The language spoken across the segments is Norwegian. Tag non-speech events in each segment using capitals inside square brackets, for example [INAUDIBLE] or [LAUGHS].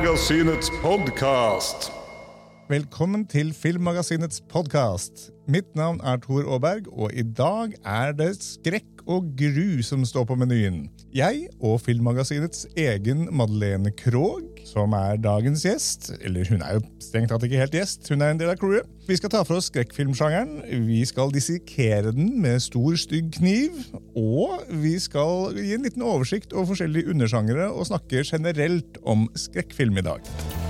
Filmmagasinets podkast. Velkommen til Filmmagasinets podkast. Mitt navn er Tor Aaberg, og i dag er det skrekk og gru som står på menyen. Jeg og Filmmagasinets egen Madeleine Krogh, som er dagens gjest Eller hun er jo strengt tatt ikke helt gjest, hun er en del av crewet. Vi skal ta for oss skrekkfilmsjangeren. Vi skal dissekere den med stor, stygg kniv. Og vi skal gi en liten oversikt over forskjellige undersjangere og snakke generelt om skrekkfilm i dag.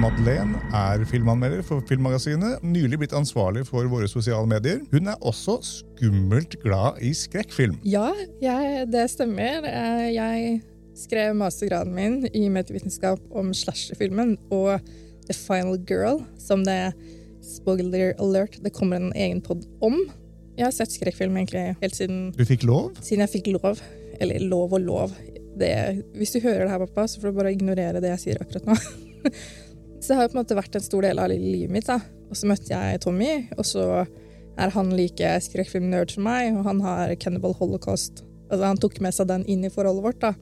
Madeleine er filmanmelder for Filmmagasinet, nylig blitt ansvarlig for våre sosiale medier. Hun er også skummelt glad i skrekkfilm. Ja, jeg, det stemmer. Eh, Jeg skrev mastergraden min i medievitenskap om slasherfilmen og The Final Girl, som det spoiler alert, det kommer en egen pod om. Jeg har sett skrekkfilm egentlig helt siden, Du fikk lov? siden jeg fikk lov. Eller lov og lov. Det, hvis du hører det her, pappa, så får du bare ignorere det jeg sier akkurat nå. [LAUGHS] så det har jo på en måte vært en stor del av livet mitt. da. Og så møtte jeg Tommy, og så er han like skrekkfilmnerd som meg, og han har Cannibal Holocaust. Altså, han tok med seg den inn i forholdet vårt. Da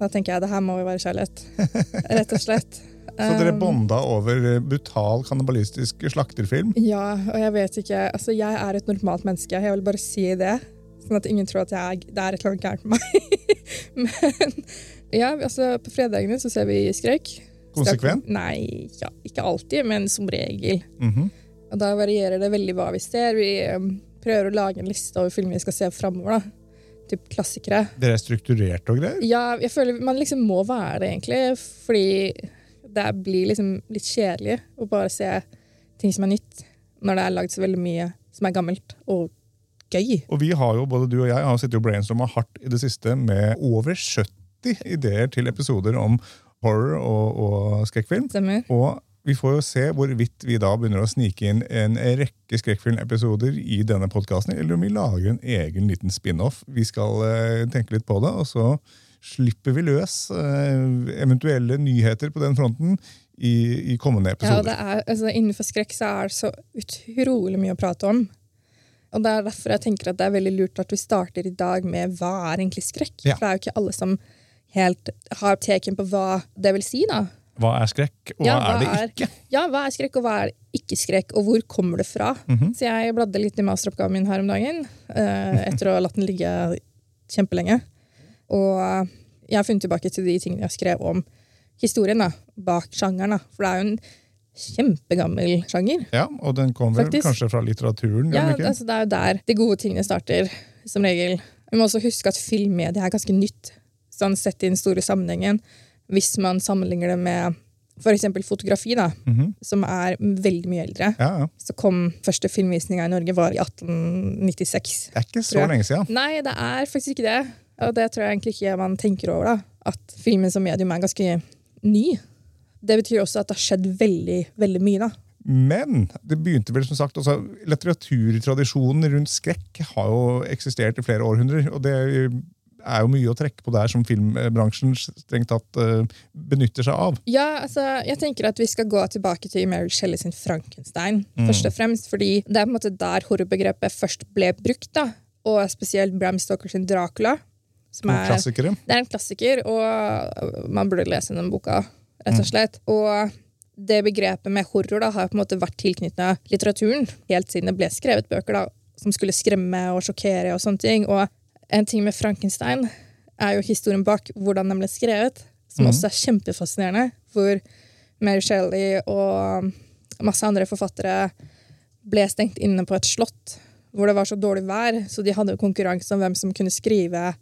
Da tenker jeg det her må jo være kjærlighet. [LAUGHS] Rett og slett. Så dere Um, bonda over brutal kannibalistisk slakterfilm? Ja, og jeg vet ikke Altså, jeg er et normalt menneske. Jeg vil bare si det. Sånn at ingen tror at jeg, det er et eller annet gærent med meg. [LAUGHS] Men ja, altså, på fredagene så ser vi skrekk. Konsekvent? Nei, ja, ikke alltid, men som regel. Mhm. Og da varierer det veldig hva vi ser. Vi um, prøver å lage en liste over filmer vi skal se framover. Typ klassikere. Dere er strukturert og greier? Ja, jeg føler man liksom må være det, egentlig. Fordi det blir liksom litt kjedelig å bare se ting som er nytt, når det er lagd så veldig mye som er gammelt og gøy. Og vi har jo, både du og jeg har sittet og brainstorma hardt i det siste med over 70 ideer til episoder om horror og, og skrekkfilm. Stemmer. Og vi får jo se hvorvidt vi da begynner å snike inn en rekke skrekkfilmepisoder i denne podkasten, eller om vi lager en egen liten spin-off. Vi skal eh, tenke litt på det, og så slipper vi løs eh, eventuelle nyheter på den fronten i, i kommende Ja, episoder. det er, altså, innenfor skrekk så er det så utrolig mye å prate om. Og det er derfor jeg tenker at det er veldig lurt at vi starter i dag med hva er egentlig skrekk? Ja. For det er jo ikke alle som helt har teken på hva det vil si, da. Hva er skrekk, og Ja, hva er det er- ikke? Ja, hva er skrekk, og hva er ikke skrekk, og hvor kommer det fra? Mhm. Så jeg bladde litt i masteroppgaven min her om dagen, eh, etter å ha latt den ligge kjempelenge. Og jeg har funnet tilbake til de tingene jeg skrev om historien da, bak sjangeren. Da. For det er jo en kjempegammel sjanger. Ja, og den kommer Faktisk. kanskje fra litteraturen? Ja, altså, det er jo der de gode tingene starter, som regel. Vi må også huske at filmmedia er ganske nytt, sånn sett i den store sammenhengen. Hvis man sammenligner det med f.eks. fotografi, da, Mhm. som er veldig mye eldre. ja, ja. Så kom første filmvisninga i Norge var i 1896. Det er ikke så lenge siden. Nei, det er faktisk ikke det. Og det tror jeg egentlig ikke man tenker over. da. At filmen som medium er ganske ny. Det betyr også at det har skjedd veldig, veldig mye. da. Men det begynte vel som sagt, altså, litteraturtradisjonen rundt skrekk har jo eksistert i flere århundrer. og det er jo mye å trekke på der som filmbransjen strengt tatt eh, benytter seg av. Ja, altså, jeg tenker at Vi skal gå tilbake til Mary Shelley sin Frankenstein. Mm. først og fremst, fordi Det er på en måte der horrorbegrepet først ble brukt. da. Og spesielt Bram Stoker sin Dracula. Som er, det er en klassiker, og man burde lese den boka. rett og slett. Og det begrepet med horror da, har på en måte vært tilknyttet litteraturen helt siden det ble skrevet bøker da, som skulle skremme og sjokkere. og sånne ting. Og en ting med Frankenstein er jo historien bak hvordan den ble skrevet, som også er kjempefascinerende. Hvor Mary Shelley og masse andre forfattere ble stengt inne på et slott hvor det var så dårlig vær, så de hadde konkurranse om hvem som kunne skrive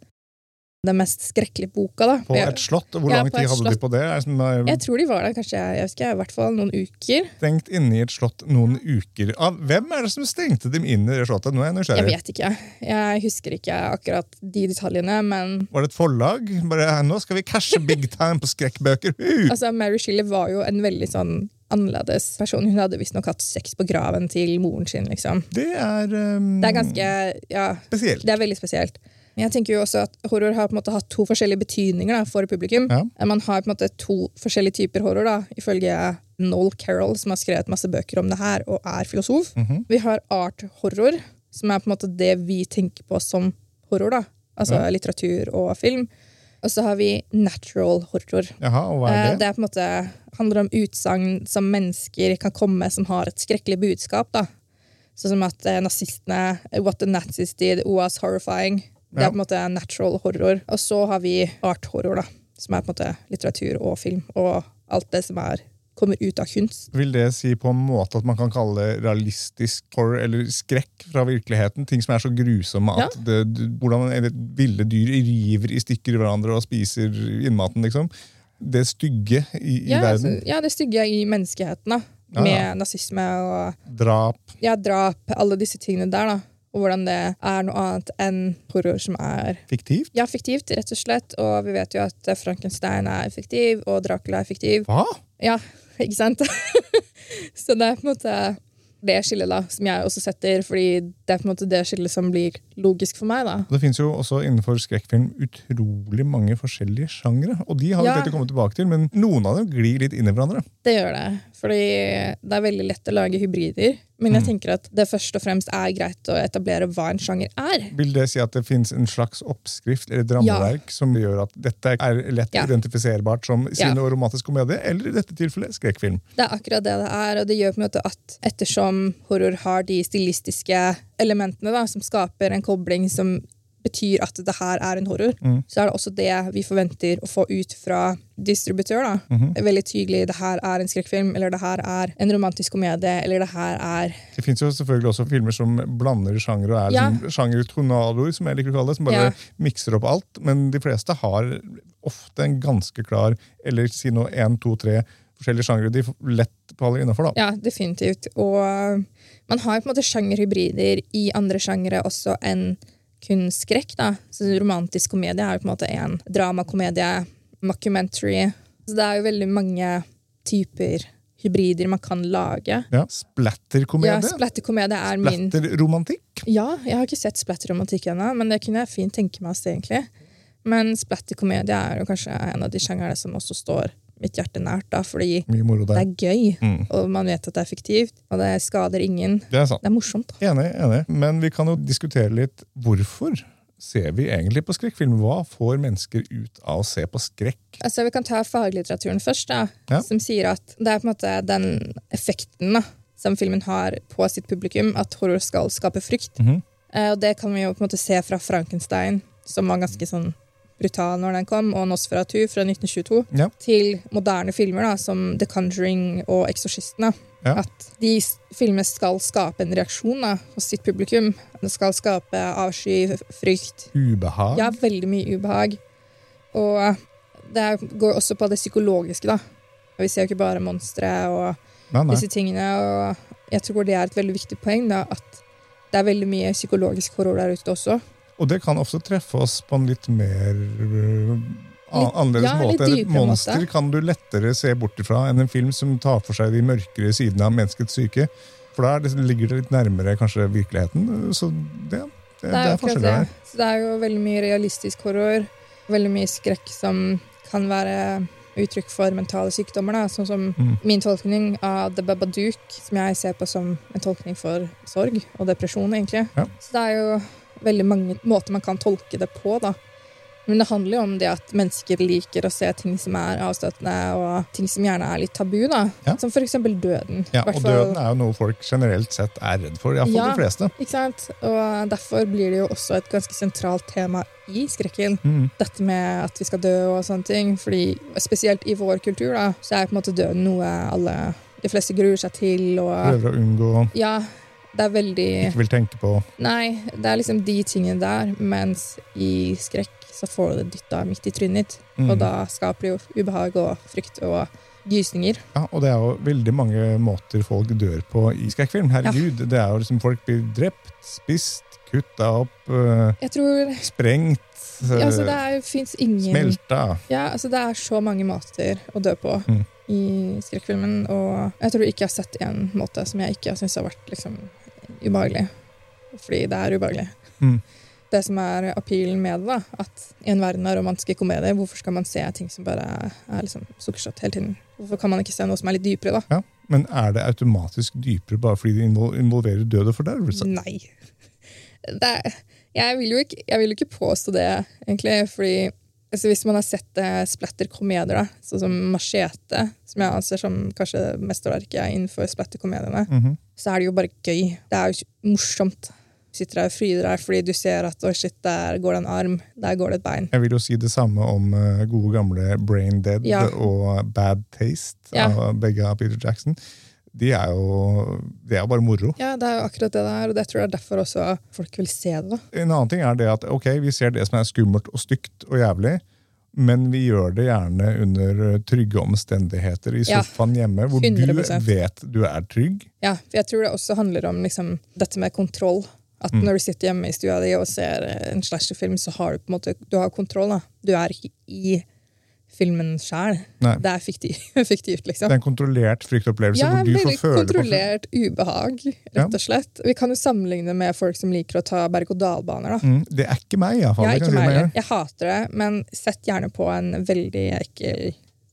den mest skrekkelige boka. da. På et slott. Hvor lang ja, tid hadde hadde de på det? Jeg, jeg, er Jeg tror de var der kanskje jeg husker, i hvert fall noen uker. stengt inne i et slott noen uker. Av hvem er det som stengte dem inn i det slottet? Nå er jeg Jeg vet ikke. Jeg husker ikke akkurat de detaljene, men Var det et forlag? Bare, nå skal vi cashe big time på skrekkbøker! Altså, Mary Shiller var jo en veldig sånn annerledes person. Hun hadde visstnok hatt sex på graven til moren sin. liksom. Det er, um, Det er ganske Ja, spesielt. det er veldig spesielt. Men jeg tenker jo også at horror har på en måte hatt to forskjellige betydninger da, for publikum. Ja. Man har på en måte to forskjellige typer horror, da, ifølge Noel Carroll, som har skrevet masse bøker om det her, og er filosof. Mhm. Vi har art horror, som er på en måte det vi tenker på som horror. da. Altså Ja. litteratur og film. Og så har vi natural horror. Jaha, og hva Eh, er det? Det er på en måte, handler om utsagn som mennesker kan komme med som har et skrekkelig budskap. da. Sånn som at eh, nazistene What the Nazis did was horrifying. Det Ja. er på en måte natural horror. Og så har vi art horror, da, som er på en måte litteratur og film. Og alt det som er, kommer ut av kunst. Vil det si på en måte at man kan kalle det realistisk horror eller skrekk fra virkeligheten? Ting som er så grusomme at det, du- hvordan ville dyr river i stykker hverandre og spiser innmaten, liksom. Det stygge i, i Ja, verden. altså, ja, det stygge i menneskeheten, da. Ja, Med ja. nazisme og Drap. ja, drap, alle disse tingene der. da. Og hvordan det er noe annet enn horror som er Fiktivt. ja, fiktivt, rett og slett. Og vi vet jo at Frankenstein er fiktiv, og Dracula er fiktiv. Hva? Ja, [LAUGHS] ikke sant? [LAUGHS] Så det er på en måte det skillet da, som jeg også setter, fordi det er på en måte det skillet som blir logisk for meg. da. Det finnes jo også innenfor skrekkfilm utrolig mange forskjellige sjangre. Og de har vi Ja. tenkt å komme tilbake til, men noen av dem glir litt inn i hverandre. Det gjør det, fordi det er veldig lett å lage hybrider. Men jeg tenker at det først og fremst er greit å etablere hva en sjanger er. Vil det si at det finnes en slags oppskrift eller et rammeverk som gjør at dette er lett Ja. identifiserbart som Ja. sin og romantisk komedie, eller i dette tilfellet skrekkfilm? Det er akkurat det det er, og det gjør på en måte at ettersom horror har de stilistiske elementene da, som skaper en kobling som betyr at det her er en horror, så er det også det vi forventer å få ut fra distributør. da. Veldig tydelig det her er en skrekkfilm, eller det her er en romantisk komedie, eller det her er Det finnes jo selvfølgelig også filmer som blander sjanger og er Ja. liksom sjangertornadoer, som jeg liker å kalle det, som bare Ja. mikser opp alt. Men de fleste har ofte en ganske klar, eller si nå én, to, tre forskjellige sjangere de lett faller innafor. da. Ja, definitivt. Og man har på en måte sjangerhybrider i andre sjangere også enn kun skrekk. da. Så Romantisk komedie er jo på en måte en dramakomedie, mockumentary. Så det er jo veldig mange typer hybrider man kan lage. Ja. Splatterkomedie. Ja, Splatterkomedie er min Splatterromantikk. Ja, jeg har ikke sett splatterromantikk ennå, men det kunne jeg fint tenke meg å se, egentlig. Men splatterkomedie er jo kanskje en av de sjangerne som også står mitt hjerte nært, da, fordi det er gøy, Mm. og man vet at det er fiktivt, og det skader ingen. Det er sant. Det er morsomt. da. Enig, enig. Men vi kan jo diskutere litt hvorfor ser vi egentlig på skrekkfilm? Hva får mennesker ut av å se på skrekk? Altså, Vi kan ta faglitteraturen først, da, Ja. som sier at det er på en måte den effekten da, som filmen har på sitt publikum, at horror skal skape frykt. Mhm. Eh, og Det kan vi jo på en måte se fra Frankenstein, som var ganske sånn brutal når den kom, og Nosferatu fra 1922, Ja. til moderne filmer da, som The Conjuring og Eksorsisten. Ja. At de filmene skal skape en reaksjon da, hos sitt publikum. Det skal skape avsky, frykt, Ubehag? ja, veldig mye ubehag. Og det er- går også på det psykologiske, da. Vi ser jo ikke bare monstre og Nei, nei. disse tingene. Og jeg tror det er et veldig viktig poeng, da, at det er veldig mye psykologisk horror der ute også. Og det kan ofte treffe oss på en litt mer øh, Litt- annerledes ja, måte. Et monster måte. kan du lettere se bort ifra enn en film som tar for seg de mørkere sidene av menneskets syke. For da er ligger det litt nærmere kanskje virkeligheten. Så det, det, det, Det er, er akkurat det. Så det er jo veldig mye realistisk horror. Veldig mye skrekk som kan være uttrykk for mentale sykdommer. Da. Sånn som Mm. min tolkning av The Babadook, som jeg ser på som en tolkning for sorg og depresjon. egentlig. Ja. Så det er jo veldig mange måter man kan tolke det på. da. Men det handler jo om det at mennesker liker å se ting som er avstøtende, og ting som gjerne er litt tabu. da. Ja. Som eksempel døden. Ja, og døden er jo noe folk generelt sett er redd for. Iallfall Ja. de fleste. Ikke sant? Og derfor blir det jo også et ganske sentralt tema i skrekken. Mm. Dette med at vi skal dø og sånne ting. Fordi spesielt i vår kultur da, så er på en måte døden noe alle de fleste gruer seg til. Og Prøver å unngå, ja, det er veldig ikke vil tenke på. Nei, det er liksom de tingene der. Mens i skrekk så får du det dytta midt i trynet ditt. Mm. Og da skaper det jo ubehag og frykt og gysninger. Ja, og det er jo veldig mange måter folk dør på i skrekkfilm. Herregud, det er jo liksom Folk blir drept, spist, kutta opp, øh, Jeg tror sprengt, ja, altså, Det fins ingen smelta. Ja, altså Det er så mange måter å dø på Mm. i skrekkfilmen. Og jeg tror ikke jeg har sett en måte som jeg ikke syns har vært liksom, ubehagelig. Fordi det er ubehagelig. Mm. Det som er appealen med det, da, at i en verden av romantiske komedier, hvorfor skal man se ting som bare er liksom sukkersøtt hele tiden? Hvorfor kan man ikke se noe som er litt dypere, da? Ja, men er det automatisk dypere bare fordi det involverer død og fordervelse? Nei. [LAUGHS] Det er, jeg, vil ikke, jeg vil jo ikke påstå det, egentlig, fordi altså Hvis man har sett eh, splatter-komedier, sånn som Machete, som jeg anser som kanskje mesterverket innenfor splatter-komediene, Mhm. så er det jo bare gøy. Det er jo morsomt. Du sitter der og fryder deg fordi du ser at oh shit, der går det en arm, der går det et bein. Jeg vil jo si det samme om uh, gode gamle Brain Dead Ja. og Bad Taste Ja. av begge av Peter Jackson. De er jo det er bare moro. Ja, det er jo akkurat det det er, og det tror jeg er derfor også folk vil se det. da. En annen ting er det at ok, vi ser det som er skummelt og stygt og jævlig, men vi gjør det gjerne under trygge omstendigheter i Ja. sofaen hjemme, hvor 100%. du vet du er trygg. Ja, for jeg tror det også handler om liksom, dette med kontroll. At Mm. når du sitter hjemme i stua di og ser en slasherfilm, så har du på en måte du har kontroll. da. Du er ikke i filmen sjæl. Det er fiktiv, [LAUGHS] fiktivt, liksom. Det er en kontrollert fryktopplevelse Ja, hvor du får føle kontrollert på kontrollert ubehag, rett og slett. Vi kan jo sammenligne med folk som liker å ta berg-og-dal-baner. da. Mm, det er ikke meg, iallfall. Jeg, jeg si. Jeg hater det, men sett gjerne på en veldig ekkel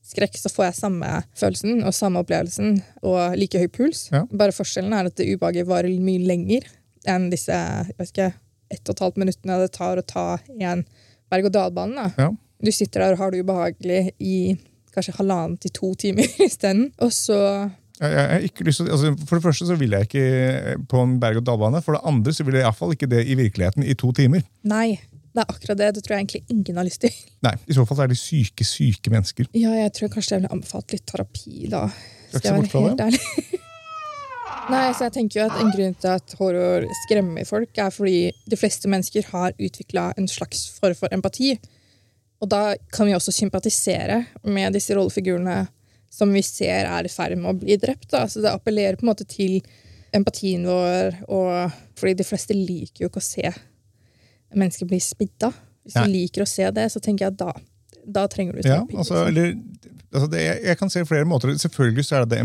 skrekk, så får jeg samme følelsen og samme opplevelsen og like høy puls. Ja. Bare forskjellen er at det ubehaget varer mye lenger enn disse jeg vet ikke, ett og et halvt minuttene det tar å ta en berg-og-dal-bane. da. Ja. Du sitter der og har det ubehagelig i kanskje halvannen til to timer [LAUGHS] isteden. Og så Jeg, jeg, har ikke lyst til, altså, for det første så vil jeg ikke på en berg-og-dal-bane. For det andre så vil jeg iallfall ikke det i virkeligheten i to timer. Nei, det er akkurat det. Det tror jeg egentlig ingen har lyst til. [LAUGHS] Nei, I så fall så er de syke, syke mennesker. Ja, jeg tror kanskje jeg ville anbefalt litt terapi, da. Skal jeg være helt ærlig. [LAUGHS] Nei, så jeg tenker jo at En grunn til at horror skremmer folk, er fordi de fleste mennesker har utvikla en slags form for empati. Og da kan vi også sympatisere med disse rollefigurene som vi ser er i ferd med å bli drept. Da. Så det appellerer på en måte til empatien vår, og fordi de fleste liker jo ikke å se mennesker bli spidda. Hvis Nei. du liker å se det, så tenker jeg at da, da trenger du Ja, terapi. altså, liksom. eller, altså det, jeg, jeg kan se flere måter. Selvfølgelig så er det det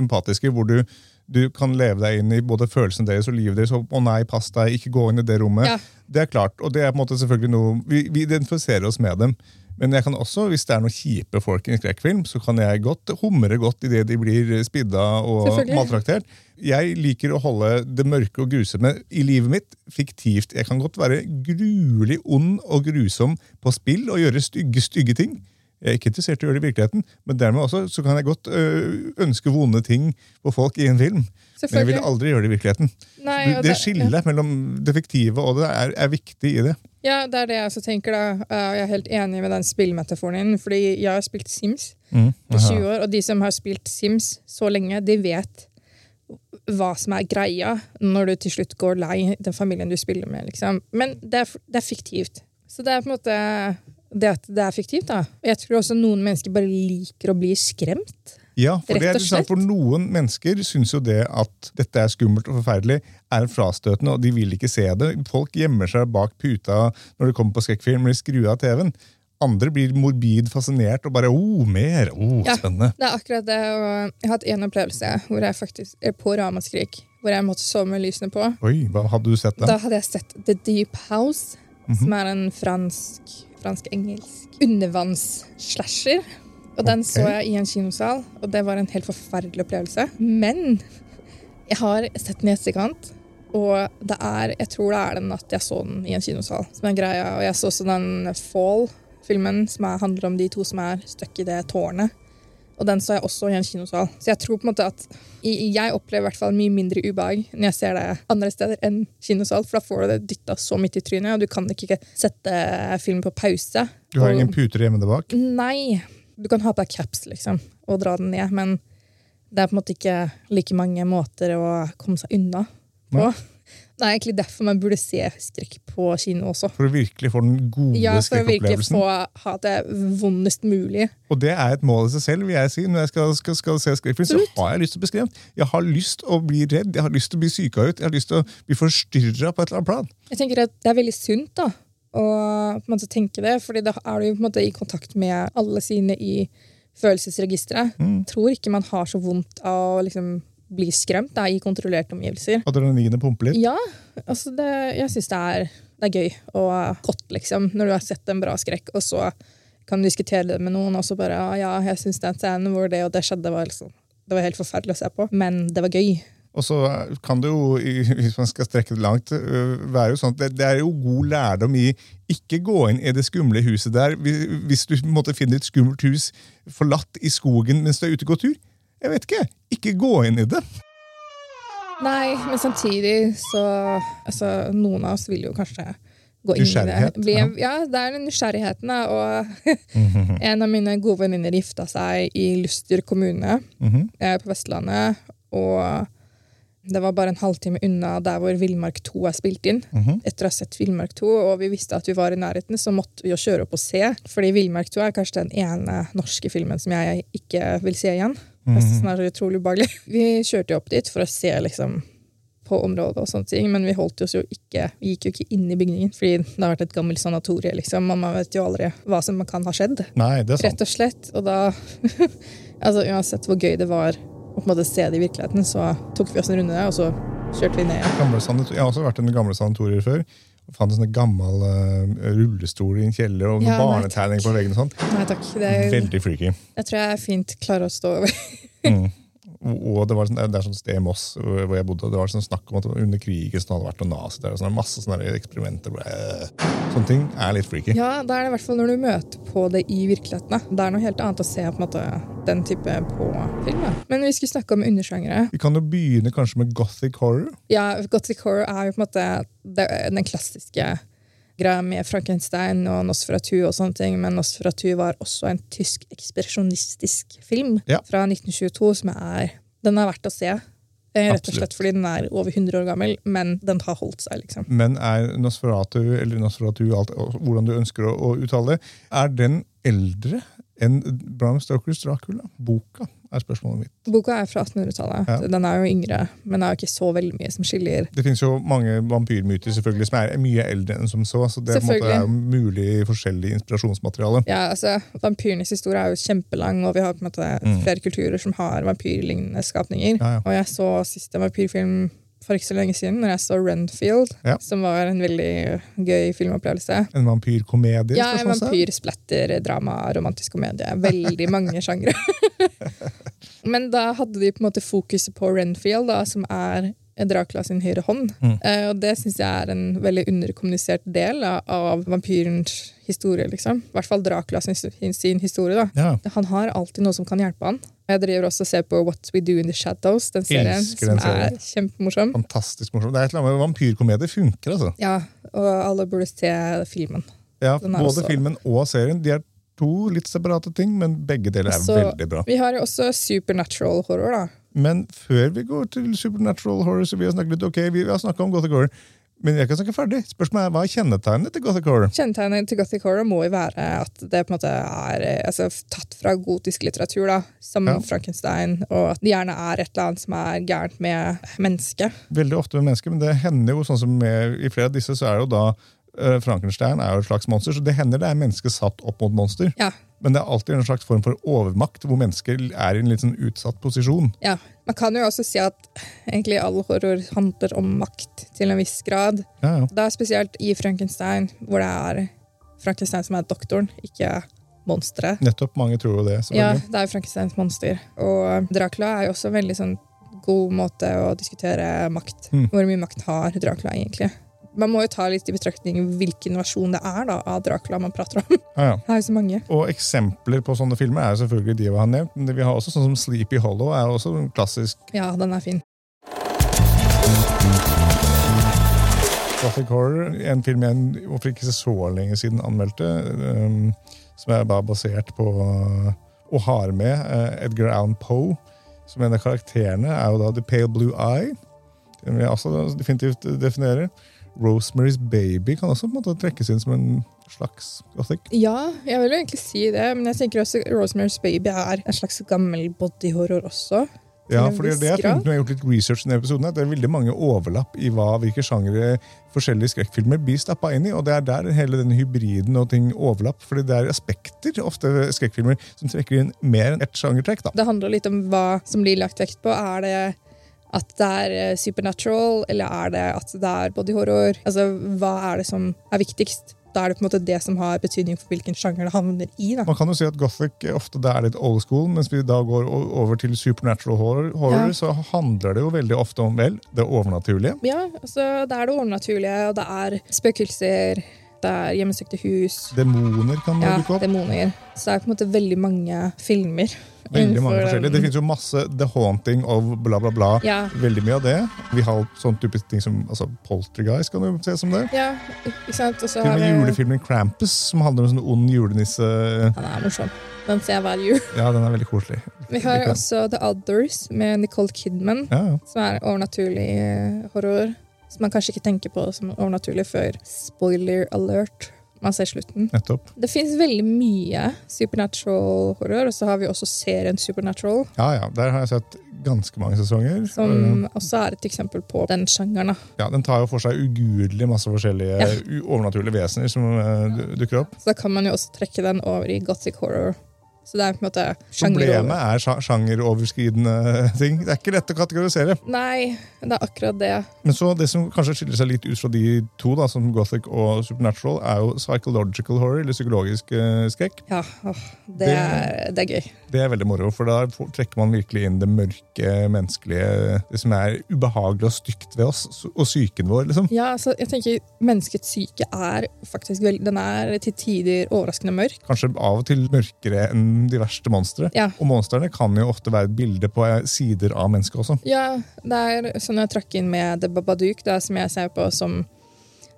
empatiske, hvor du, du kan leve deg inn i både følelsene deres og livet deres. Og, 'Å nei, pass deg, ikke gå inn i det rommet'. Ja. Det er klart, og det er på en måte selvfølgelig noe Vi, vi identifiserer oss med dem. Men jeg kan også, hvis det er noen kjipe folk i en skrekkfilm, så kan jeg godt humre godt idet de blir spidda og maltraktert. Jeg liker å holde det mørke og grusomme i livet mitt fiktivt. Jeg kan godt være gruelig ond og grusom på spill og gjøre stygge, stygge ting. Jeg er ikke interessert i å gjøre det i virkeligheten, men dermed også så kan jeg godt øh, ønske vonde ting på folk i en film. Men jeg vil aldri gjøre det i virkeligheten. Nei, det det ja. mellom det fiktive og det er, er viktig i det. Ja, det er det jeg også tenker. da. Jeg er helt enig med den spillmetaforen din. Fordi jeg har spilt Sims Mm. i 20 år, og de som har spilt Sims så lenge, de vet hva som er greia når du til slutt går lei den familien du spiller med. liksom. Men det er, det er fiktivt. Så det er på en måte det at det er fiktivt. da. Jeg tror også noen mennesker bare liker å bli skremt. Ja, for, det er sant, for noen mennesker syns jo det at dette er skummelt og forferdelig, er frastøtende, og de vil ikke se det. Folk gjemmer seg bak puta når det kommer på skrekkfilm eller skrur av TV-en. Andre blir morbid fascinert og bare 'oh, mer', oh, Ja. spennende. Det er akkurat det. og Jeg har hatt en opplevelse hvor jeg faktisk er på ramaskrik, hvor jeg måtte sove med lysene på. Oi, hva hadde du sett da? Da hadde jeg sett The Deep House, som er en fransk fransk-engelsk undervannsslasher. Og den så jeg i en kinosal, og det var en helt forferdelig opplevelse. Men jeg har sett den i etterkant, og det er, jeg tror det er den at jeg så den i en kinosal. som er greia. Og jeg så også den Fall-filmen, som er, handler om de to som er stuck i det tårnet. Og den så jeg også i en kinosal. Så jeg tror på en måte at jeg opplever i hvert fall mye mindre ubehag når jeg ser det andre steder enn kinosal, for da får du det dytta så midt i trynet, og du kan ikke sette film på pause. Du har Og- ingen puter hjemme der bak? Nei. Du kan ha på deg caps liksom, og dra den ned, men det er på en måte ikke like mange måter å komme seg unna på. Det er egentlig derfor man burde se skrekk på kino også. For å virkelig få den gode Ja, For å virkelig få ha det vondest mulig. Og det er et mål i seg selv, vil jeg si. Når jeg skal, skal, skal se skrekkfilm, så har jeg lyst til å bli skremt. Jeg har lyst til å bli redd, jeg har lyst til å bli syka ut, jeg har lyst til å bli forstyrra på et eller annet plan. Jeg tenker at Det er veldig sunt da, å på en måte tenke det, fordi da er du på en måte i kontakt med alle sine i følelsesregisteret. Mm. Tror ikke man har så vondt av å liksom, bli skremt da, i kontrollerte omgivelser. Adrenalinet pumper litt. Ja, altså det, jeg syns det, det er gøy og godt, liksom, når du har sett en bra skrekk, og så kan du diskutere det med noen, og så bare «Ah, ja, jeg syns den scenen hvor det og det skjedde, var, liksom, det var helt forferdelig å se på, men det var gøy. Og så kan det jo, hvis man skal strekke det langt, øh, være jo sånn at det, er jo god lærdom i ikke gå inn i det skumle huset der hvis du måtte finne et skummelt hus forlatt i skogen mens du er ute og går tur. Jeg vet ikke. Ikke gå inn i det. Nei, men samtidig så altså, Noen av oss vil jo kanskje gå inn i det. Bli, ja. ja, det er den nysgjerrigheten. da, Og [LAUGHS] en av mine gode venninner gifta seg i Luster kommune Mhm. eh, på Vestlandet. Og det var bare en halvtime unna der hvor Villmark 2 er spilt inn. Mhm. Etter å ha sett Villmark 2, og vi visste at vi var i nærheten, så måtte vi jo kjøre opp og se. Fordi Villmark 2 er kanskje den ene norske filmen som jeg ikke vil se igjen. Den er så utrolig ubehagelig. [LAUGHS] Vi kjørte jo opp dit for å se liksom på området og sånne ting, men vi holdt oss jo ikke Vi gikk jo ikke inn i bygningen, fordi det har vært et gammelt sanatorie, liksom, og man vet jo aldri hva som kan ha skjedd. Nei, det er sant. Rett og slett. Og da [LAUGHS] Altså uansett hvor gøy det var å på en måte se det i virkeligheten, så tok vi oss en runde der, og så kjørte vi ned igjen. Jeg har også vært i gamle sanatorier før. Fant en sånn gammel uh, rullestol i en kjeller og Ja, nei, barnetegning på veggen. og sånt. Nei takk. Det, Veldig freaky. jeg tror jeg fint klarer å stå over. Mm. Og det, var sånn, det er sånn sted i Moss hvor jeg bodde, det var sånn snakk om at under krigen så hadde vært noen nazi der. og sånn, masse sånne eksperimenter. hvor Sånne ting er litt freaky. Ja, da er det i hvert fall når du møter på det i virkeligheten. Det er noe helt annet å se på en måte den type på film. da. Men vi skulle snakke om undersjangere. Vi kan jo begynne kanskje med gothic horror. Ja, Gothic horror er jo på en måte den klassiske greia med Frankenstein og Nosferatu og sånne ting, men Nosferatu var også en tysk ekspresjonistisk film Ja. fra 1922 som er Den er verdt å se. eh, Rett og slett fordi den er over 100 år gammel, men den har holdt seg, liksom. Men er Nosferatu, eller Nosferatu, alt, hvordan du ønsker å, å uttale det, er den eldre enn Bram Stokers Dracula? Boka, er spørsmålet mitt. Boka er fra 1800-tallet. Ja. Den er jo yngre, men det er jo ikke så veldig mye som skiller. Det finnes jo mange vampyrmyter selvfølgelig, som er mye eldre enn som så, så det er jo mulig forskjellig inspirasjonsmateriale. Ja, altså, Vampyrenes historie er jo kjempelang, og vi har på en måte flere kulturer som har vampyrlignende skapninger. Mm. Ja, ja. Og jeg så siste vampyrfilm for ikke så lenge siden, når jeg så Renfield, Ja. som var en veldig gøy filmopplevelse. En vampyrkomedie? Ja, en vampyr, splatter, drama, romantisk komedie. Veldig mange sjangre. [LAUGHS] Men da hadde de på en måte fokuset på Renfield, da, som er Dracula sin høyre hånd. Mm. Eh, og det syns jeg er en veldig underkommunisert del da, av vampyrens historie. liksom. I hvert fall Dracula sin, sin historie. da. Ja. Han har alltid noe som kan hjelpe han. Jeg driver også og ser på What We Do In The Shadows, den serien, Elsker den som er kjempemorsom. Fantastisk morsom. Det er et eller annet med Vampyrkomedie funker, altså. Ja, og alle burde se filmen. Ja, både også- filmen og serien. De er to litt separate ting, men begge deler er Så- veldig bra. Vi har jo også supernatural horror, da. Men før vi går til supernatural horror, så vil jeg snakke litt ok, vi har snakka om gothic horror. Men jeg kan snakke ferdig. Spørsmålet er, Hva er kjennetegnet til gothic horror? Kjennetegnet til gothic horror må jo være at det på en måte er altså, tatt fra gotisk litteratur, da, som Ja. Frankenstein, og at det gjerne er et eller annet som er gærent med mennesket. Veldig ofte med mennesket, men det hender jo sånn som med, I flere av disse så er jo da eh, Frankenstein er jo et slags monster, så det hender det er mennesker satt opp mot monster. Ja, Men det er alltid en slags form for overmakt, hvor mennesker er i en litt sånn utsatt posisjon. ja. Man kan jo også si at egentlig all horror handler om makt til en viss grad. Ja, ja. Er spesielt i Frankenstein, hvor det er Frankenstein som er doktoren, ikke monsteret. Nettopp. Mange tror jo det. Ja, det er jo Frankensteins monster. Og Dracula er jo også en veldig sånn god måte å diskutere makt. Mm. Hvor mye makt har Dracula egentlig? Man må jo ta litt i betraktning hvilken versjon det er da, av Dracula man prater om. Ja, ja. Det er jo så mange. Og eksempler på sånne filmer er jo selvfølgelig de vi har nevnt. Men vi har også sånn som Sleepy Hollow er jo også en klassisk Ja, den er fin. gothic horror. En film jeg hvorfor ikke så lenge siden anmeldte, um, som er bare basert på og har med uh, Edgar Allan Poe. Som en av karakterene er jo da The Pale Blue Eye. Den vil jeg også definitivt definere. Rosemary's Baby kan også på en måte trekkes inn som en slags gothic. Ja, jeg vil jo egentlig si det, men jeg tenker også Rosemary's Baby er en slags gammel bodyhorror også. Ja, for det jeg funnet når jeg har gjort litt research i denne episoden. At det er veldig mange overlapp i hva, hvilke sjangere forskjellige skrekkfilmer blir stappa inn i. Og det er der hele den hybriden og ting overlapp. fordi det er aspekter ofte skrekkfilmer som trekker inn mer enn ett sjangertrekk. da. Det handler litt om hva som blir lagt vekt på. Er det at det er eh, supernatural, eller er det at det er bodyhorror? Altså, hva er det som er viktigst? da er det på en måte det som har betydning for hvilken sjanger det havner i. da. Man kan jo si at Gothic ofte det er litt old school, mens vi da går over til supernatural horror, horror Ja. så handler det jo veldig ofte om vel, det overnaturlige. Ja, altså Det er det overnaturlige, og det er spøkelser, det er hjemmesøkte hus, Demoner kan ja, dukke opp. demoner. Så det er på en måte veldig mange filmer. Veldig mange forskjellige. Det finnes jo masse The Haunting of bla, bla, bla. Ja. Veldig mye av det. Vi har sånn type ting som altså, Poltergeist, kan du se som det. Ja, ikke sant? Og så Til og har med vi julefilmen Krampus, som handler om sånn ond julenisse. Den er morsom. Den ser jeg hver jul. Ja, den er veldig koselig. Vi har også The Others med Nicole Kidman, Ja, ja. som er overnaturlig eh, horror. Som man kanskje ikke tenker på som overnaturlig før spoiler alert. Man ser slutten. Nettopp. Det fins veldig mye supernatural horror, og så har vi også serien Supernatural, Ja, ja. Der har jeg sett ganske mange sesonger. som Uh, også er et eksempel på den sjangeren. Ja, Den tar jo for seg ugudelig masse forskjellige Ja. overnaturlige vesener som uh, dukker opp. Så da kan man jo også trekke den over i gothic horror. Så det er på en måte Problemet er sjangeroverskridende [LAUGHS] ting. Det er ikke lett å kategorisere. Nei, det er akkurat det. Men så det som kanskje skiller seg litt ut fra de to, da, som Gothic og Supernatural, er jo psychological horror, eller psykologisk eh, skrekk. Ja, åh, det, Det- er, det er gøy. Det er veldig moro, for da trekker man virkelig inn det mørke, menneskelige, det som er ubehagelig og stygt ved oss, og psyken vår, liksom. Ja, altså, jeg tenker Menneskets syke er faktisk veldig den er til tider overraskende mørk. Kanskje av og til mørkere enn de verste monstre. Ja. Og monstrene kan jo ofte være et bilde på eh, sider av mennesket også. Ja, det er sånn jeg trakk inn med The Babadook, er som jeg ser på som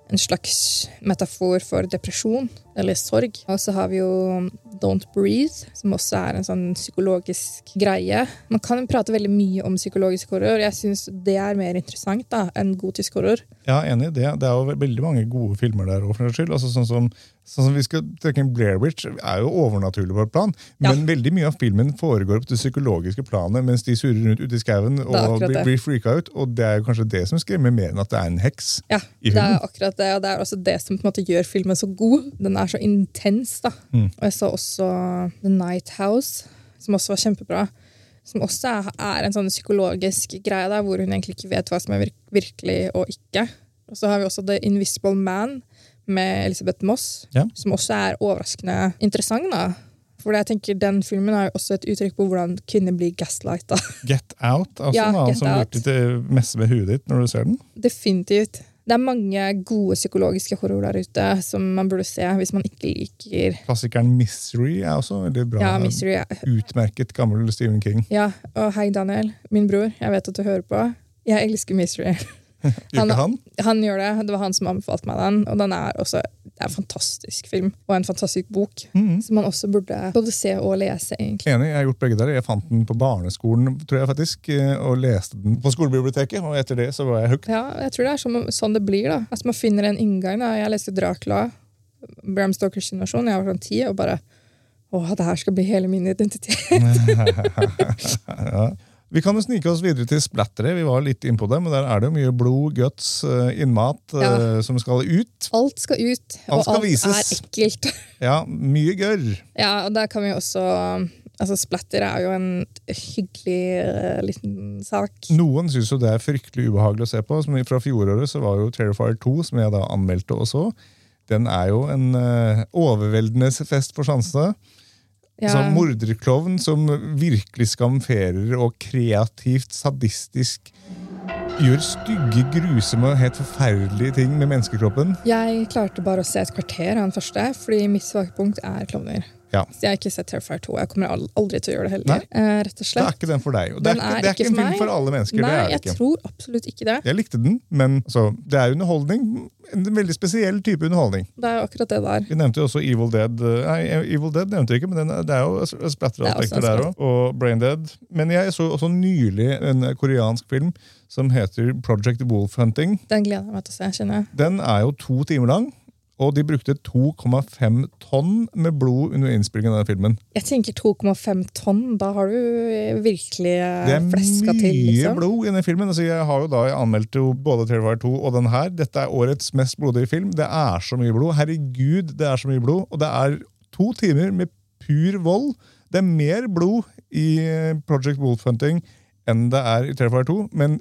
en slags metafor for depresjon eller sorg. Og så har vi jo Don't Breathe, som også er en sånn psykologisk greie. Man kan prate veldig mye om psykologisk horror. Jeg syns det er mer interessant da, enn gotisk horror. Ja, enig i det. Det er jo veldig mange gode filmer der òg, for den skyld. Altså, sånn, som, sånn som vi skal trekke inn Blair Witch er jo overnaturlig på et plan, Ja. men veldig mye av filmen foregår på det psykologiske planet mens de surrer rundt ute i skauen og blir, blir freaka ut. Og det er jo kanskje det som skremmer mer enn at det er en heks. Ja, det er akkurat det, og det er også det som på en måte gjør filmen så god. Den er så intens, da. Mm. Og jeg så også The Night House, som også var kjempebra. Som også er, er en sånn psykologisk greie der, hvor hun egentlig ikke vet hva som er virkelig og ikke. Og så har vi også The Invisible Man med Elisabeth Moss, Ja. som også er overraskende interessant. da. For jeg tenker Den filmen er jo også et uttrykk på hvordan kvinner blir gaslighta. [LAUGHS] Get Out altså, Ja, da, Get som Out. til messe med huet ditt når du ser den. Definitivt. Det er mange gode psykologiske horror der ute som man burde se hvis man ikke liker Klassikeren Misery er også veldig bra. ja, Mystery. Utmerket gammel Stephen King. Ja, og hei, Daniel, min bror. Jeg vet at du hører på. Jeg elsker Mystery. [LAUGHS] [LAUGHS] Ikke han? Han gjør det. Det var han som anbefalte meg den. Og den er også det er en fantastisk film og en fantastisk bok. Mhm. Som man også burde både se og lese, egentlig. Enig, jeg har gjort begge der. Jeg fant den på barneskolen tror jeg faktisk, eh, og leste den på skolebiblioteket. Og etter det så var jeg hooked. Ja, jeg tror det er sånn, sånn det blir. da. Altså Man finner en inngang. da. Jeg leste Dracula, Bram Stokers versjon. Jeg var sånn ti og bare Å, det her skal bli hele min identitet. [LAUGHS] ja. Vi kan jo snike oss videre til splattere. Vi var litt innpå det, men der er det jo mye blod, guts, eh, innmat eh, Ja. som skal ut. Alt skal ut, Alt og skal alt vises. er ekkelt. [LAUGHS] Ja, mye gørr. Ja, og der kan vi også Altså, Splatter er jo en hyggelig uh, liten sak. Noen syns jo det er fryktelig ubehagelig å se på. Som fra fjoråret så var jo Terrifier 2, som jeg da anmeldte og så. Den er jo en uh, overveldende fest for sansene. Ja, Sånn morderklovn som virkelig skamferer og kreativt sadistisk gjør stygge, grusomme og helt forferdelige ting med menneskekroppen. jeg klarte bare å se et kvarter av den første, fordi mitt svake punkt er klovner. Ja. Så jeg har ikke sett Terrifier 2. Jeg kommer aldri til å gjøre det heller. Eh, rett og Det er ikke den for deg. Det, er ikke, det er ikke en film for alle mennesker. Nei, jeg ikke. tror absolutt ikke det. Jeg likte den, men altså, det er underholdning. En veldig spesiell type underholdning. Det er jo akkurat det der. Vi nevnte jo også Evil Dead. Nei, Evil Dead nevnte vi ikke, men den, det er jo splatter-aspekter er der òg. Og Brain Dead. Men jeg så også nylig en koreansk film som heter Project Wolf Hunting. Den gleder jeg meg til å se. kjenner jeg. Den er jo to timer lang, og de brukte 2,5 tonn med blod under innspillingen av den filmen. Jeg tenker 2,5 tonn. Da har du virkelig fleska til. Det er mye liksom. blod i den filmen. Altså, jeg har jo da jeg anmeldte jo både Terrifier 2 og den her. Dette er årets mest blodige film. Det er så mye blod. Herregud, det er så mye blod. Og det er to timer med pur vold. Det er mer blod i Project Wolf Hunting enn det er i Terrifier 2, men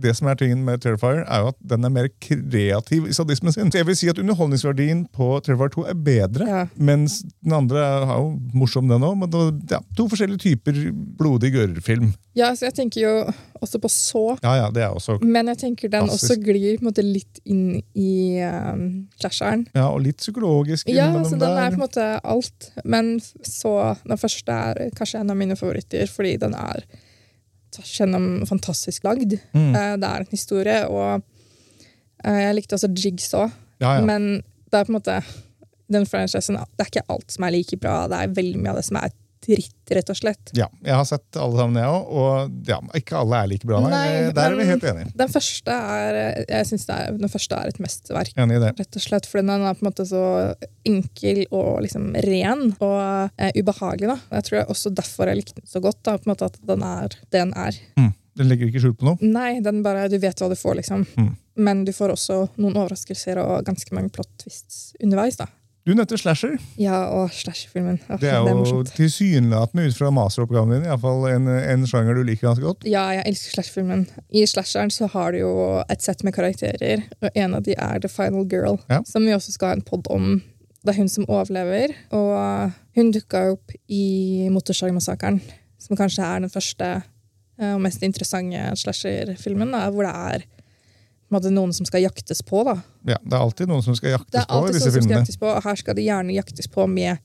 det som er tingen med Terrifier, er jo at den er mer kreativ i sadismen sin. Så jeg vil si at underholdningsverdien på Terrifier 2 er bedre, Ja. mens den andre er jo morsom, den òg. Men det, ja, to forskjellige typer blodig gørrfilm. Ja, så jeg tenker jo også på så. Ja, ja, det er også Men jeg tenker den Klassisk. også glir på en måte litt inn i um, clasheren. ja, og litt psykologisk Ja, så den er på en måte alt. Men så den første er kanskje en av mine favoritter, fordi den er tvers gjennom fantastisk lagd. Mm. Eh, Det er en historie, og eh, jeg likte også Jigsaw. Ja, ja. Men det er på en måte den franchisen, det er ikke alt som er like bra. Det er veldig mye av det som er dritt, rett og slett. Ja, jeg har sett alle sammen, jeg òg. Og ja, ikke alle er like bra, nei. Nei, Der er vi helt enige. Den første er, jeg synes er, den første er et mesterverk. Rett og slett, for den er på en måte så enkel og liksom ren og eh, ubehagelig. da. Jeg tror er også derfor jeg likte den så godt. da, på en måte At den er det den er. Mm. Den legger ikke skjul på noe. Nei, den bare, du vet hva du får, liksom. Mm. Men du får også noen overraskelser og ganske mange plot twists underveis. da. Du nevnte slasher. Ja, og slasherfilmen. Oh, Det er jo tilsynelatende ut fra masteroppgaven din i hvert fall en, en sjanger du liker ganske godt. Ja, jeg elsker slasherfilmen. I slasheren så har du jo et sett med karakterer, og en av de er The Final Girl, Ja. som vi også skal ha en pod om. Det er hun som overlever, og hun dukka opp i Motorsagmassakren, som kanskje er den første eh, og mest interessante slasherfilmen, hvor det er noen som skal jaktes på. da. Ja, Det er alltid noen som skal jaktes på i disse filmene. på, og her skal det gjerne jaktes på med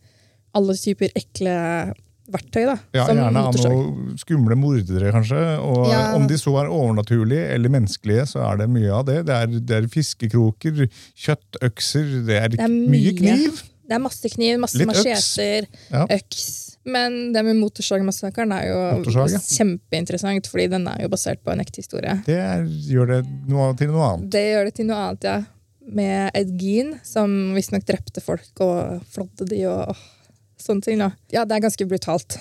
alle typer ekle verktøy. da. Ja, som Gjerne av noen skumle mordere, kanskje. Og Ja. Om de så er overnaturlige eller menneskelige, så er det mye av det. Det er, det er fiskekroker, kjøttøkser, det er, Det er mye. kniv. Det er masse kniv, masse Litt øks. macheter, Ja. øks. Men det med Motorsagmassakren er jo Motorsag, ja. kjempeinteressant, fordi den er jo basert på en ekte historie. Det gjør det noe, til noe annet. Det gjør det til noe annet, ja. Med Ed Gein, som visstnok drepte folk og flådde de og og, sånne ting. da. Ja, det er ganske brutalt.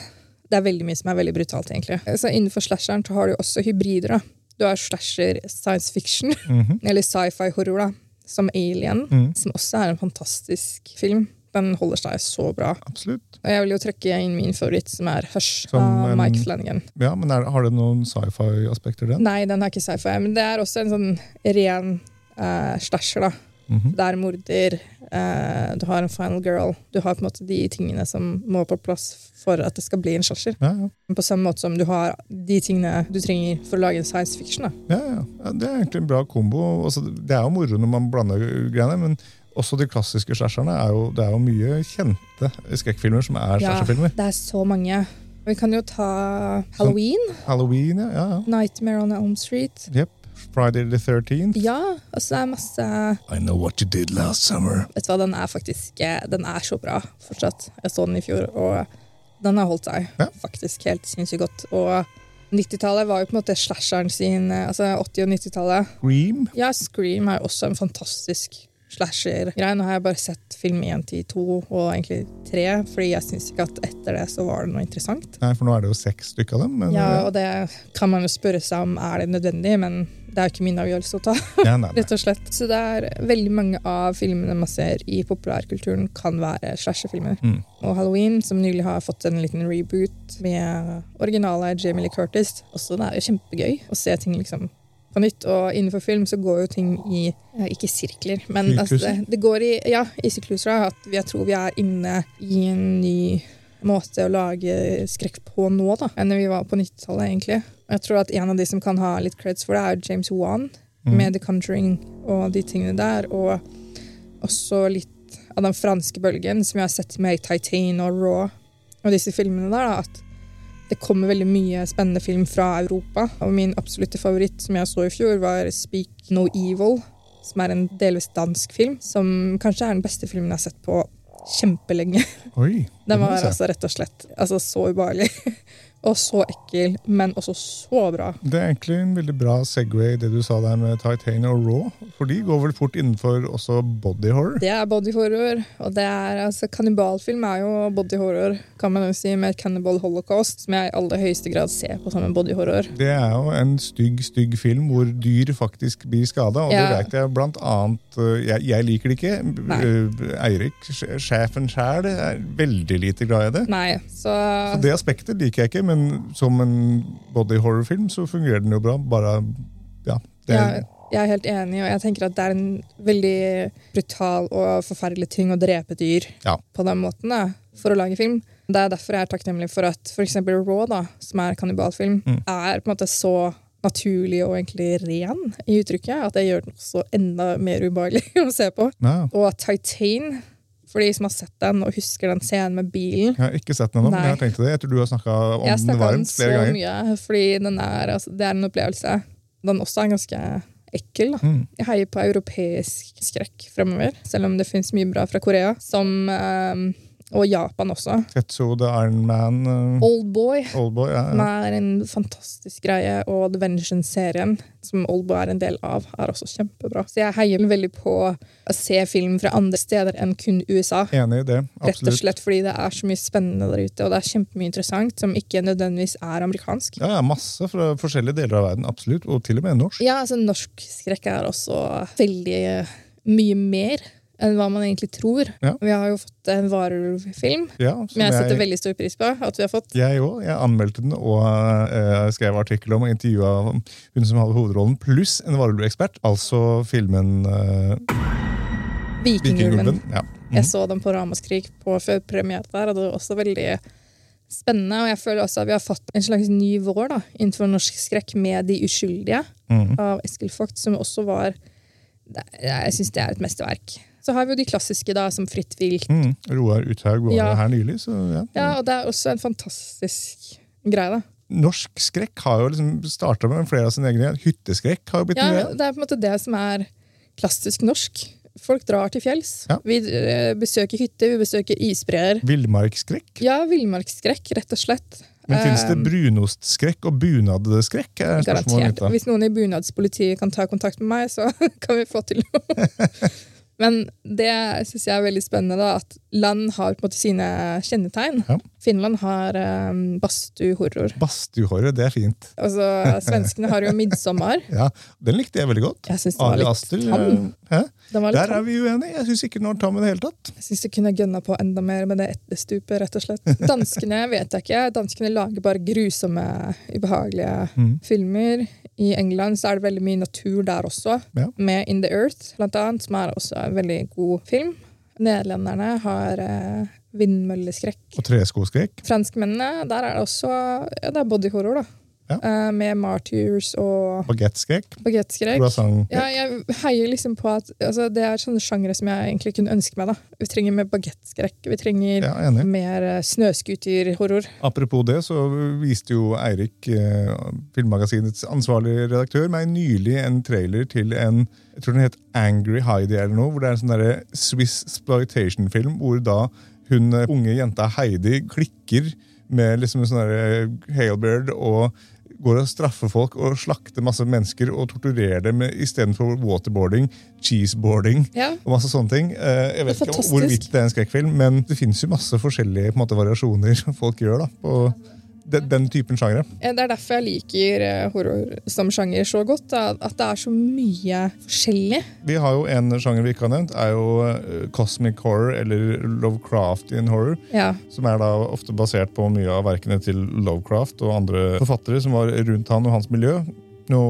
Det er veldig mye som er veldig brutalt, egentlig. Så Innenfor slasheren så har du også hybrider. da. Du har slasher science fiction, Mhm. eller sci-fi horror, da, som Alien, mm. som også er en fantastisk film. Den holder seg så bra. Absolutt. Og jeg vil jo trekke inn min favoritt, som er Hush Som av en- Mike Flanagan. Ja, men er, Har det noen sci-fi-aspekter, den? Nei, den er ikke sci-fi, men det er også en sånn ren eh, slasher, da. Mhm. Det er morder, eh, du har en final girl. Du har på en måte de tingene som må på plass for at det skal bli en slasher. Ja, ja. På samme måte som du har de tingene du trenger for å lage en science fiction. Ja, ja. Det er egentlig en bra kombo. Altså, det er jo moro når man blander greiene, men også de klassiske slasherne er jo, det er jo mye kjente skrekkfilmer som er Ja, det er så mange. Vi kan jo ta Halloween. Halloween, ja. ja, ja. Nightmare on Elm Street. Yep. Friday the 13th. Ja, altså det er masse I know what you did last summer. Vet du hva, den er faktisk eh, Den er så bra fortsatt. Jeg så den i fjor, og den har holdt seg Ja. faktisk helt sinnssykt godt. Og 90-tallet var jo på en måte slasheren sin eh, Altså 80- og 90-tallet. Scream. Ja, Scream er også en fantastisk slasher-greie. Nå har jeg bare sett film 1 til 2 og egentlig 3, fordi jeg syns ikke at etter det så var det noe interessant. Nei, for nå er det jo seks stykker av dem. Men, Ja, og det kan man jo spørre seg om er det nødvendig, men det er ikke min avgjørelse å ta. ja, nei, nei. [LAUGHS] rett og slett. Så det er veldig mange av filmene man ser i populærkulturen, kan være slasherfilmer. Mm. Og Halloween, som nylig har fått en liten reboot med originale Jamie Lee Curtis, også det er jo kjempegøy å se ting liksom på nytt. Og innenfor film så går jo ting i ja, ikke sirkler, men altså, det, det går i ja, i sykluser. At jeg tror vi er inne i en ny måte å lage skrekk på nå da, enn vi var på 90-tallet, egentlig. Jeg tror at en av de som kan ha litt creds for det, er James Wan Mm. med The Conjuring og de tingene der. Og også litt av den franske bølgen som jeg har sett med Titan og Raw og disse filmene der. da, at det kommer veldig mye spennende film fra Europa. Og min absolutte favoritt som jeg så i fjor, var Speak No Evil. Som er en delvis dansk film. Som kanskje er den beste filmen jeg har sett på kjempelenge. Oi, Den var altså rett og slett altså, så ubehagelig. [LAUGHS] og så ekkel, men også så bra. Det er egentlig en veldig bra Segway, det du sa der med Titan og Raw. For de går vel fort innenfor også body horror. Det er body horror, og det er altså Kannibalfilm er jo body horror, kan man jo si, med Cannibal Holocaust, som jeg i aller høyeste grad ser på som en body horror. Det er jo en stygg, stygg film hvor dyr faktisk blir skada, og det Ja. vet jeg blant annet uh, jeg, jeg liker det ikke. Nei. Uh, Eirik, sjefen sjæl, er veldig lite glad i det. Nei, så, Så det aspektet liker jeg ikke, men som en body horror-film så fungerer den jo bra. Bare ja. Det, Jeg, jeg er helt enig, og jeg tenker at det er en veldig brutal og forferdelig ting å drepe dyr Ja. på den måten da, for å lage film. Det er derfor jeg er takknemlig for at f.eks. Raw, da, som er kannibalfilm, Mm. er på en måte så naturlig og egentlig ren i uttrykket at det gjør den også enda mer ubehagelig [LAUGHS] å se på. ja. Og Titan, for de som har sett den og husker den scenen med bilen Jeg har ikke sett den ennå, men jeg har tenkt det. Jeg tror du har snakka om Jeg den varmt så flere ganger. mye, fordi den er, altså, det er en opplevelse. Den også er ganske ekkel. da. Mm. Jeg heier på europeisk skrekk fremover, selv om det fins mye bra fra Korea. Som, eh, og Japan også. Tetsu, The Iron Man, uh, Oldboy Oldboy ja, ja. er en fantastisk greie, og The Vengeance-serien, som Oldboy er en del av, er også kjempebra. Så jeg heier veldig på å se film fra andre steder enn kun USA. Enig i det. absolutt. Rett og slett fordi det er så mye spennende der ute, og det er kjempemye interessant som ikke nødvendigvis er amerikansk. Ja, ja, Masse fra forskjellige deler av verden, absolutt. Og til og med norsk. Ja, altså norsk skrekk er også veldig eh, mye mer enn hva man egentlig tror. Ja. Vi har jo fått en varulvfilm, Ja, som jeg setter veldig stor pris på at vi har fått. Jeg òg. Jeg anmeldte den og uh, skrev artikkel om og intervjua hun som hadde hovedrollen, pluss en varulvekspert. Altså filmen uh, Vikingulven. Vikingulven. Ja. Jeg så den på Ramaskrik på før premiere der, og det var også veldig spennende. Og jeg føler også at vi har fått en slags ny vår da, innenfor norsk skrekk med De uskyldige mm. av Eskil Vogt, som også var Jeg syns det er et mesterverk. Så har vi jo de klassiske, da, som Fritt vilt. Mm. Roar Uthaug var Ja. her nylig, så ja. Ja, og det er også en fantastisk greie, da. Norsk skrekk har jo liksom starta med flere av sine egne. Hytteskrekk har jo blitt Ja, greie. det er på en måte det som er klassisk norsk. Folk drar til fjells. Ja. Vi eh, besøker hytter, vi besøker isbreer. Villmarksskrekk. Ja, villmarksskrekk, rett og slett. Men fins det Um, brunostskrekk og bunadskrekk? er Garantert. Hvis noen i bunadspolitiet kan ta kontakt med meg, så [LAUGHS] kan vi få til noe. [LAUGHS] Men det syns jeg er veldig spennende, da, at land har på en måte sine kjennetegn. Ja. Finland har um, badstuehorror. Badstuehorror, det er fint. Altså, svenskene har jo [LAUGHS] midtsommer. Ja, Den likte jeg veldig godt. Jeg synes den var Ari Aster. tam. eh, Der tam. er vi uenige. Jeg syns ikke den var tam i det hele tatt. Jeg syns jeg kunne gønna på enda mer med det etterstupet, rett og slett. [LAUGHS] Danskene vet jeg ikke. Danskene lager bare grusomme, ubehagelige Mm. filmer. I England så er det veldig mye natur der også, Ja. med In the Earth, blant annet, som er også en veldig god film. Nederlenderne har eh, vindmølleskrekk. Og treskoskrekk. Franskmennene, der er det også ja, det er bodyhorror, da. Ja. Uh, med Martyrs og bagettskrekk. Croissant. Ja, jeg heier liksom på at altså, Det er sånne sjangre som jeg egentlig kunne ønske meg. da. Vi trenger mer bagettskrekk. Vi trenger Ja, mer uh, snøscooterhorror. Apropos det, så viste jo Eirik, uh, Filmmagasinets ansvarlige redaktør, meg nylig en trailer til en jeg tror den het Angry Heidi eller noe, hvor det er en sånn Swiss exploitation-film hvor da hun unge jenta Heidi klikker med liksom en sånn Hailbird og går og straffer folk og slakter masse mennesker og torturerer dem istedenfor waterboarding, cheeseboarding Ja. og masse sånne ting. Eh, Jeg vet ikke hvor hvorvidt det er en skrekkfilm, men det fins jo masse forskjellige måte, variasjoner folk gjør da, på den, den typen sjangre. Eh, Det er derfor jeg liker eh, horror som sjanger så godt. At det er så mye forskjellig. Vi har jo En sjanger vi ikke har nevnt, er jo eh, cosmic horror, eller Lovecraftian horror. Ja. Som er da ofte basert på mye av verkene til Lovecraft og andre forfattere som var rundt han og hans miljø. Nå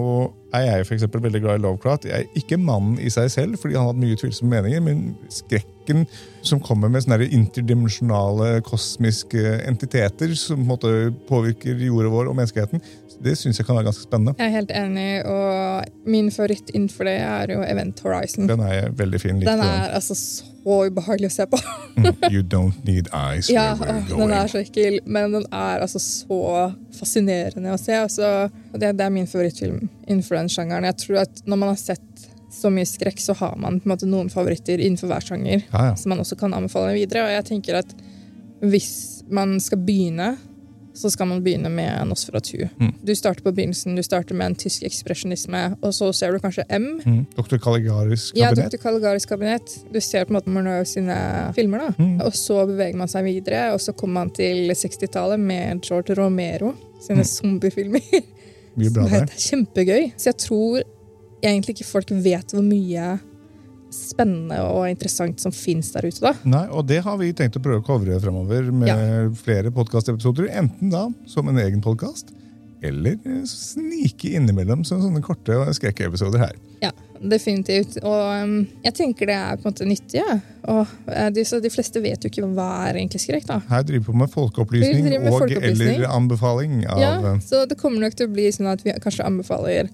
er jeg for eksempel veldig glad i Lovecraft. Jeg er ikke mannen i seg selv, fordi han har hatt mye tvilsomme meninger, men skrekken som kommer med sånne interdimensjonale kosmiske entiteter som på påvirker jorda vår og menneskeheten, det syns jeg kan være ganske spennende. Jeg er helt enig, og min favoritt innenfor det er jo Event Horizon. Den er veldig fin. Den den. er altså så ubehagelig å se på. Mm, [LAUGHS] You don't need eyes Ja, åh, den er så ekkel, men den er altså så fascinerende å se. Altså, det, det er min favorittfilm innenfor den sjangeren. Jeg tror at Når man har sett så mye skrekk, så har man på en måte noen favoritter innenfor hver sjanger Ja, ja. som man også kan anbefale videre. Og jeg tenker at hvis man skal begynne, så skal man begynne med Nosferatu. Mm. Du starter på begynnelsen, du starter med en tysk ekspresjonisme, og så ser du kanskje M. Mm. Dr. Caligaris Ja. Dr. Caligaris kabinett. Du ser på en måte Murnau sine filmer, da. Mm. Og så beveger man seg videre, og så kommer man til 60-tallet med George Romero sine zombiefilmer. [LAUGHS] Mye bra der. er kjempegøy. Så jeg tror egentlig ikke folk vet hvor mye spennende og interessant som fins der ute, da. Nei, og det har vi tenkt å prøve å covre fremover med Ja. flere podkastepisoder. Enten da som en egen podkast, eller snike innimellom som sånne korte skrekkepisoder her. Ja, definitivt. Og um, jeg tenker det er på en måte nyttig. Ja. Og uh, de, de fleste vet jo ikke hva er egentlig skrekk. da. Her driver vi på med folkeopplysning, med og folkeopplysning. eller anbefaling av Ja, eh, Så det kommer nok til å bli sånn at vi kanskje anbefaler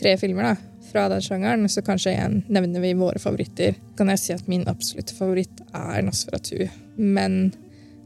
tre filmer da, fra den sjangeren. Så kanskje igjen nevner vi våre favoritter. Kan jeg si at min absolutte favoritt er Nosferatu. Men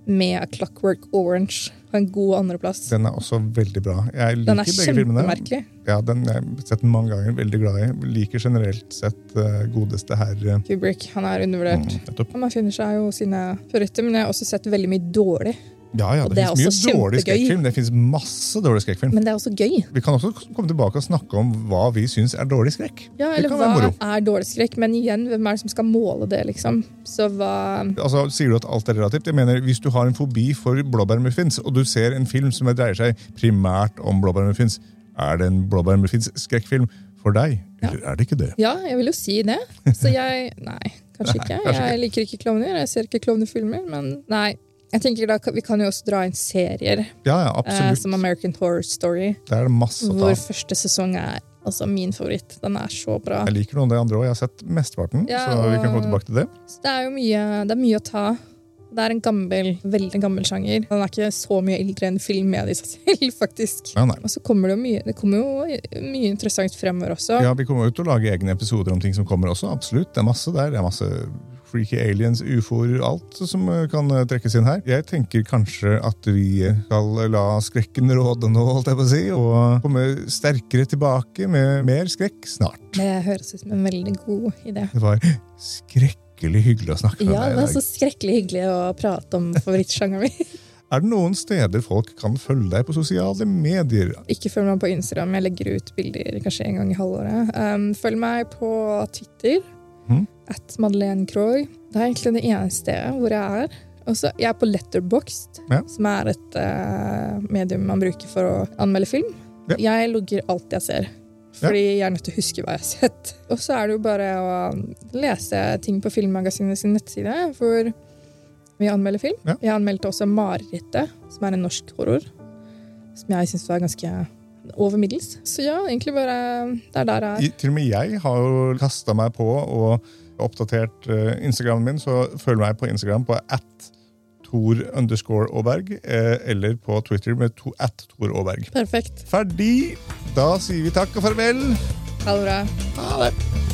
med A Clockwork Orange på en god andreplass. Den er også veldig bra. Jeg liker Den er begge filmene. kjempemerkelig. Ja, den har jeg sett den mange ganger. Veldig glad i. Liker generelt sett uh, godeste herr Kubrick han er undervurdert. mm. Han finner seg jo sine favoritter, men jeg har også sett veldig mye dårlig. Ja, ja, det, det finnes mye kjempegøy. dårlig skrekkfilm. Det finnes masse dårlig skrekkfilm. Men det er også gøy. Vi kan også komme tilbake og snakke om hva vi syns er dårlig skrekk. Ja, eller hva er dårlig skrekk? Men igjen, hvem er det som skal måle det, liksom? Så hva Altså, Sier du at alt er relativt? Jeg mener, Hvis du har en fobi for blåbærmuffins, og du ser en film som dreier seg primært om blåbærmuffins, er det en blåbærmuffins-skrekkfilm for deg? Ja. Eller er det ikke det? Ja, jeg vil jo si det. Så jeg Nei, kanskje ikke. kanskje Jeg liker ikke klovner. Jeg ser ikke klovnefilmer, men nei. Jeg tenker da, Vi kan jo også dra inn serier, Ja, ja, eh, som American Horror Story, Det er det masse å ta hvor første sesong er altså min favoritt. Den er så bra. Jeg liker noen av de andre òg. Jeg har sett mesteparten. Ja, så vi kan gå tilbake til det. Det er jo mye, det er mye å ta. Det er en gammel, veldig gammel sjanger. Den er ikke så mye eldre enn film med i seg selv, [LAUGHS] faktisk. Ja. Og så kommer det jo mye, det kommer jo mye interessant fremover også. Ja, Vi kommer jo til å lage egne episoder om ting som kommer også. absolutt. Det er masse der. Det er masse freaky aliens, ufoer, alt som eh, kan eh, trekkes inn her. Jeg tenker kanskje at vi skal la skrekken råde nå, holdt jeg på å si, og komme sterkere tilbake med mer skrekk snart. Det høres ut som en veldig god idé. Det var skrekkelig hyggelig å snakke med Ja, deg det i er så skrekkelig hyggelig å prate om favorittsjangeren min. [LAUGHS] Er det noen steder folk kan følge deg på sosiale medier? Ikke følg meg på Instagram, jeg legger ut bilder kanskje en gang i halvåret. Um, følg meg på Twitter, Mhm. At Madeleine Kroy. Det er egentlig det eneste hvor jeg er. Og så jeg er på Letterboxd, Ja. som er et uh, medium man bruker for å anmelde film. Ja. Jeg logger alt jeg ser. Fordi jeg er nødt til å huske hva jeg har sett. Og så er det jo bare å lese ting på Filmmagasinet sin nettside, for vi anmelder film. Ja. Jeg anmeldte også 'Marerittet', som er en norsk horror. Som jeg syns var ganske over middels. Så ja, egentlig bare Det er der jeg er. I, til og med jeg har jo kasta meg på og oppdatert uh, Instagramen min, så følg meg på Instagram på at Tor underscore Aaberg, eh, eller på Twitter med to, at Tor Aaberg. Perfekt. Ferdig! Da sier vi takk og farvel. Ha det bra. Ha det!